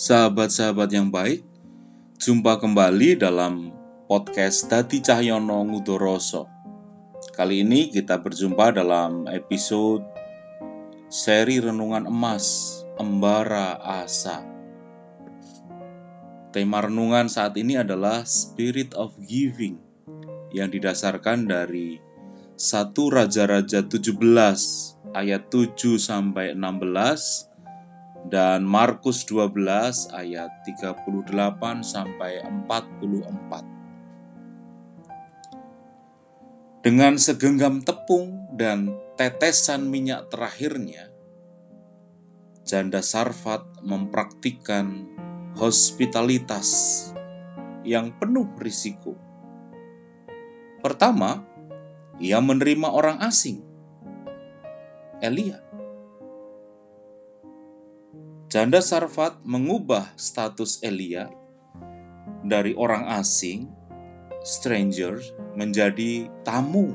Sahabat-sahabat yang baik, jumpa kembali dalam podcast Dati Cahyono Ngudoroso. Kali ini kita berjumpa dalam episode seri Renungan Emas, Embara Asa. Tema renungan saat ini adalah Spirit of Giving yang didasarkan dari 1 Raja-Raja 17 ayat 7 sampai 16 dan Markus 12 ayat 38 sampai 44. Dengan segenggam tepung dan tetesan minyak terakhirnya, janda Sarfat mempraktikkan hospitalitas yang penuh risiko. Pertama, ia menerima orang asing, Elia Janda Sarfat mengubah status Elia dari orang asing, stranger, menjadi tamu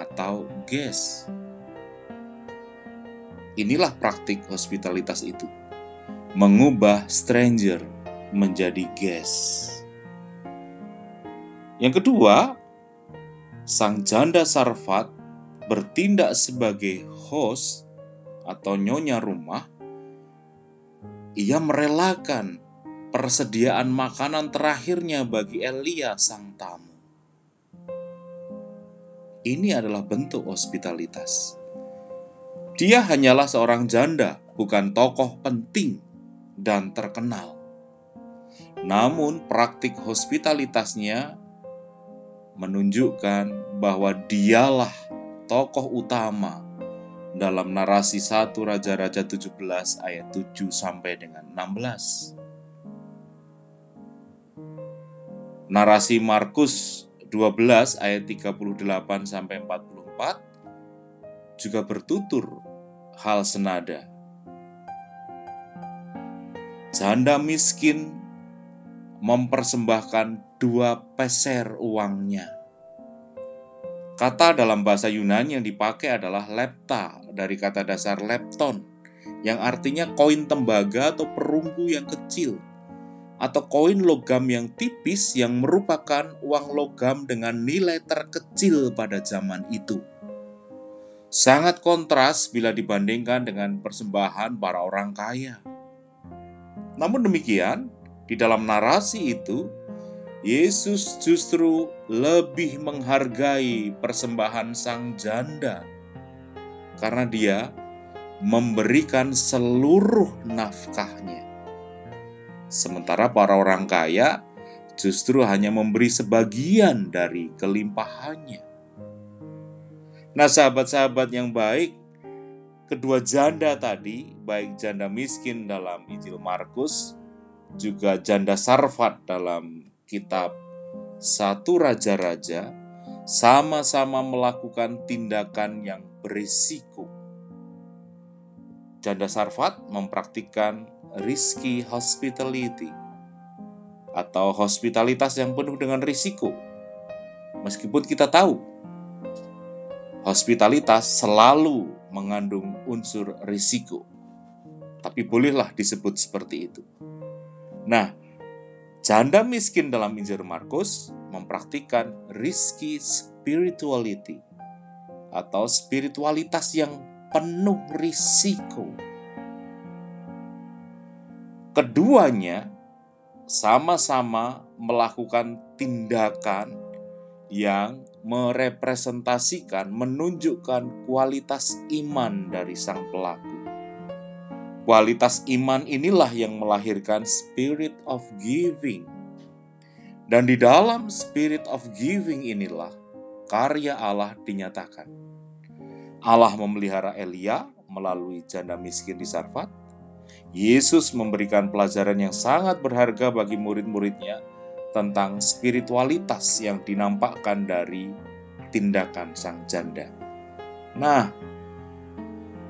atau guest. Inilah praktik hospitalitas itu. Mengubah stranger menjadi guest. Yang kedua, sang janda Sarfat bertindak sebagai host atau nyonya rumah ia merelakan persediaan makanan terakhirnya bagi Elia sang tamu. Ini adalah bentuk hospitalitas. Dia hanyalah seorang janda, bukan tokoh penting dan terkenal. Namun, praktik hospitalitasnya menunjukkan bahwa dialah tokoh utama dalam narasi 1 Raja-Raja 17 ayat 7 sampai dengan 16. Narasi Markus 12 ayat 38 sampai 44 juga bertutur hal senada. Janda miskin mempersembahkan dua peser uangnya Kata dalam bahasa Yunani yang dipakai adalah lepta dari kata dasar lepton yang artinya koin tembaga atau perunggu yang kecil atau koin logam yang tipis yang merupakan uang logam dengan nilai terkecil pada zaman itu. Sangat kontras bila dibandingkan dengan persembahan para orang kaya. Namun demikian, di dalam narasi itu Yesus justru lebih menghargai persembahan sang janda karena dia memberikan seluruh nafkahnya. Sementara para orang kaya justru hanya memberi sebagian dari kelimpahannya. Nah, sahabat-sahabat yang baik, kedua janda tadi, baik janda miskin dalam Injil Markus, juga janda Sarfat dalam kitab Satu Raja-Raja sama-sama melakukan tindakan yang berisiko. Janda Sarfat mempraktikkan risky hospitality atau hospitalitas yang penuh dengan risiko. Meskipun kita tahu hospitalitas selalu mengandung unsur risiko. Tapi bolehlah disebut seperti itu. Nah, Janda miskin dalam Injil Markus mempraktikkan risky spirituality atau spiritualitas yang penuh risiko. Keduanya sama-sama melakukan tindakan yang merepresentasikan, menunjukkan kualitas iman dari sang pelaku. Kualitas iman inilah yang melahirkan spirit of giving. Dan di dalam spirit of giving inilah karya Allah dinyatakan. Allah memelihara Elia melalui janda miskin di Sarfat. Yesus memberikan pelajaran yang sangat berharga bagi murid-muridnya tentang spiritualitas yang dinampakkan dari tindakan sang janda. Nah,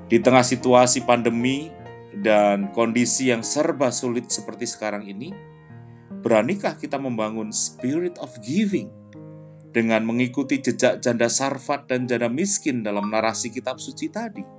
di tengah situasi pandemi dan kondisi yang serba sulit seperti sekarang ini, beranikah kita membangun spirit of giving dengan mengikuti jejak janda sarfat dan janda miskin dalam narasi kitab suci tadi?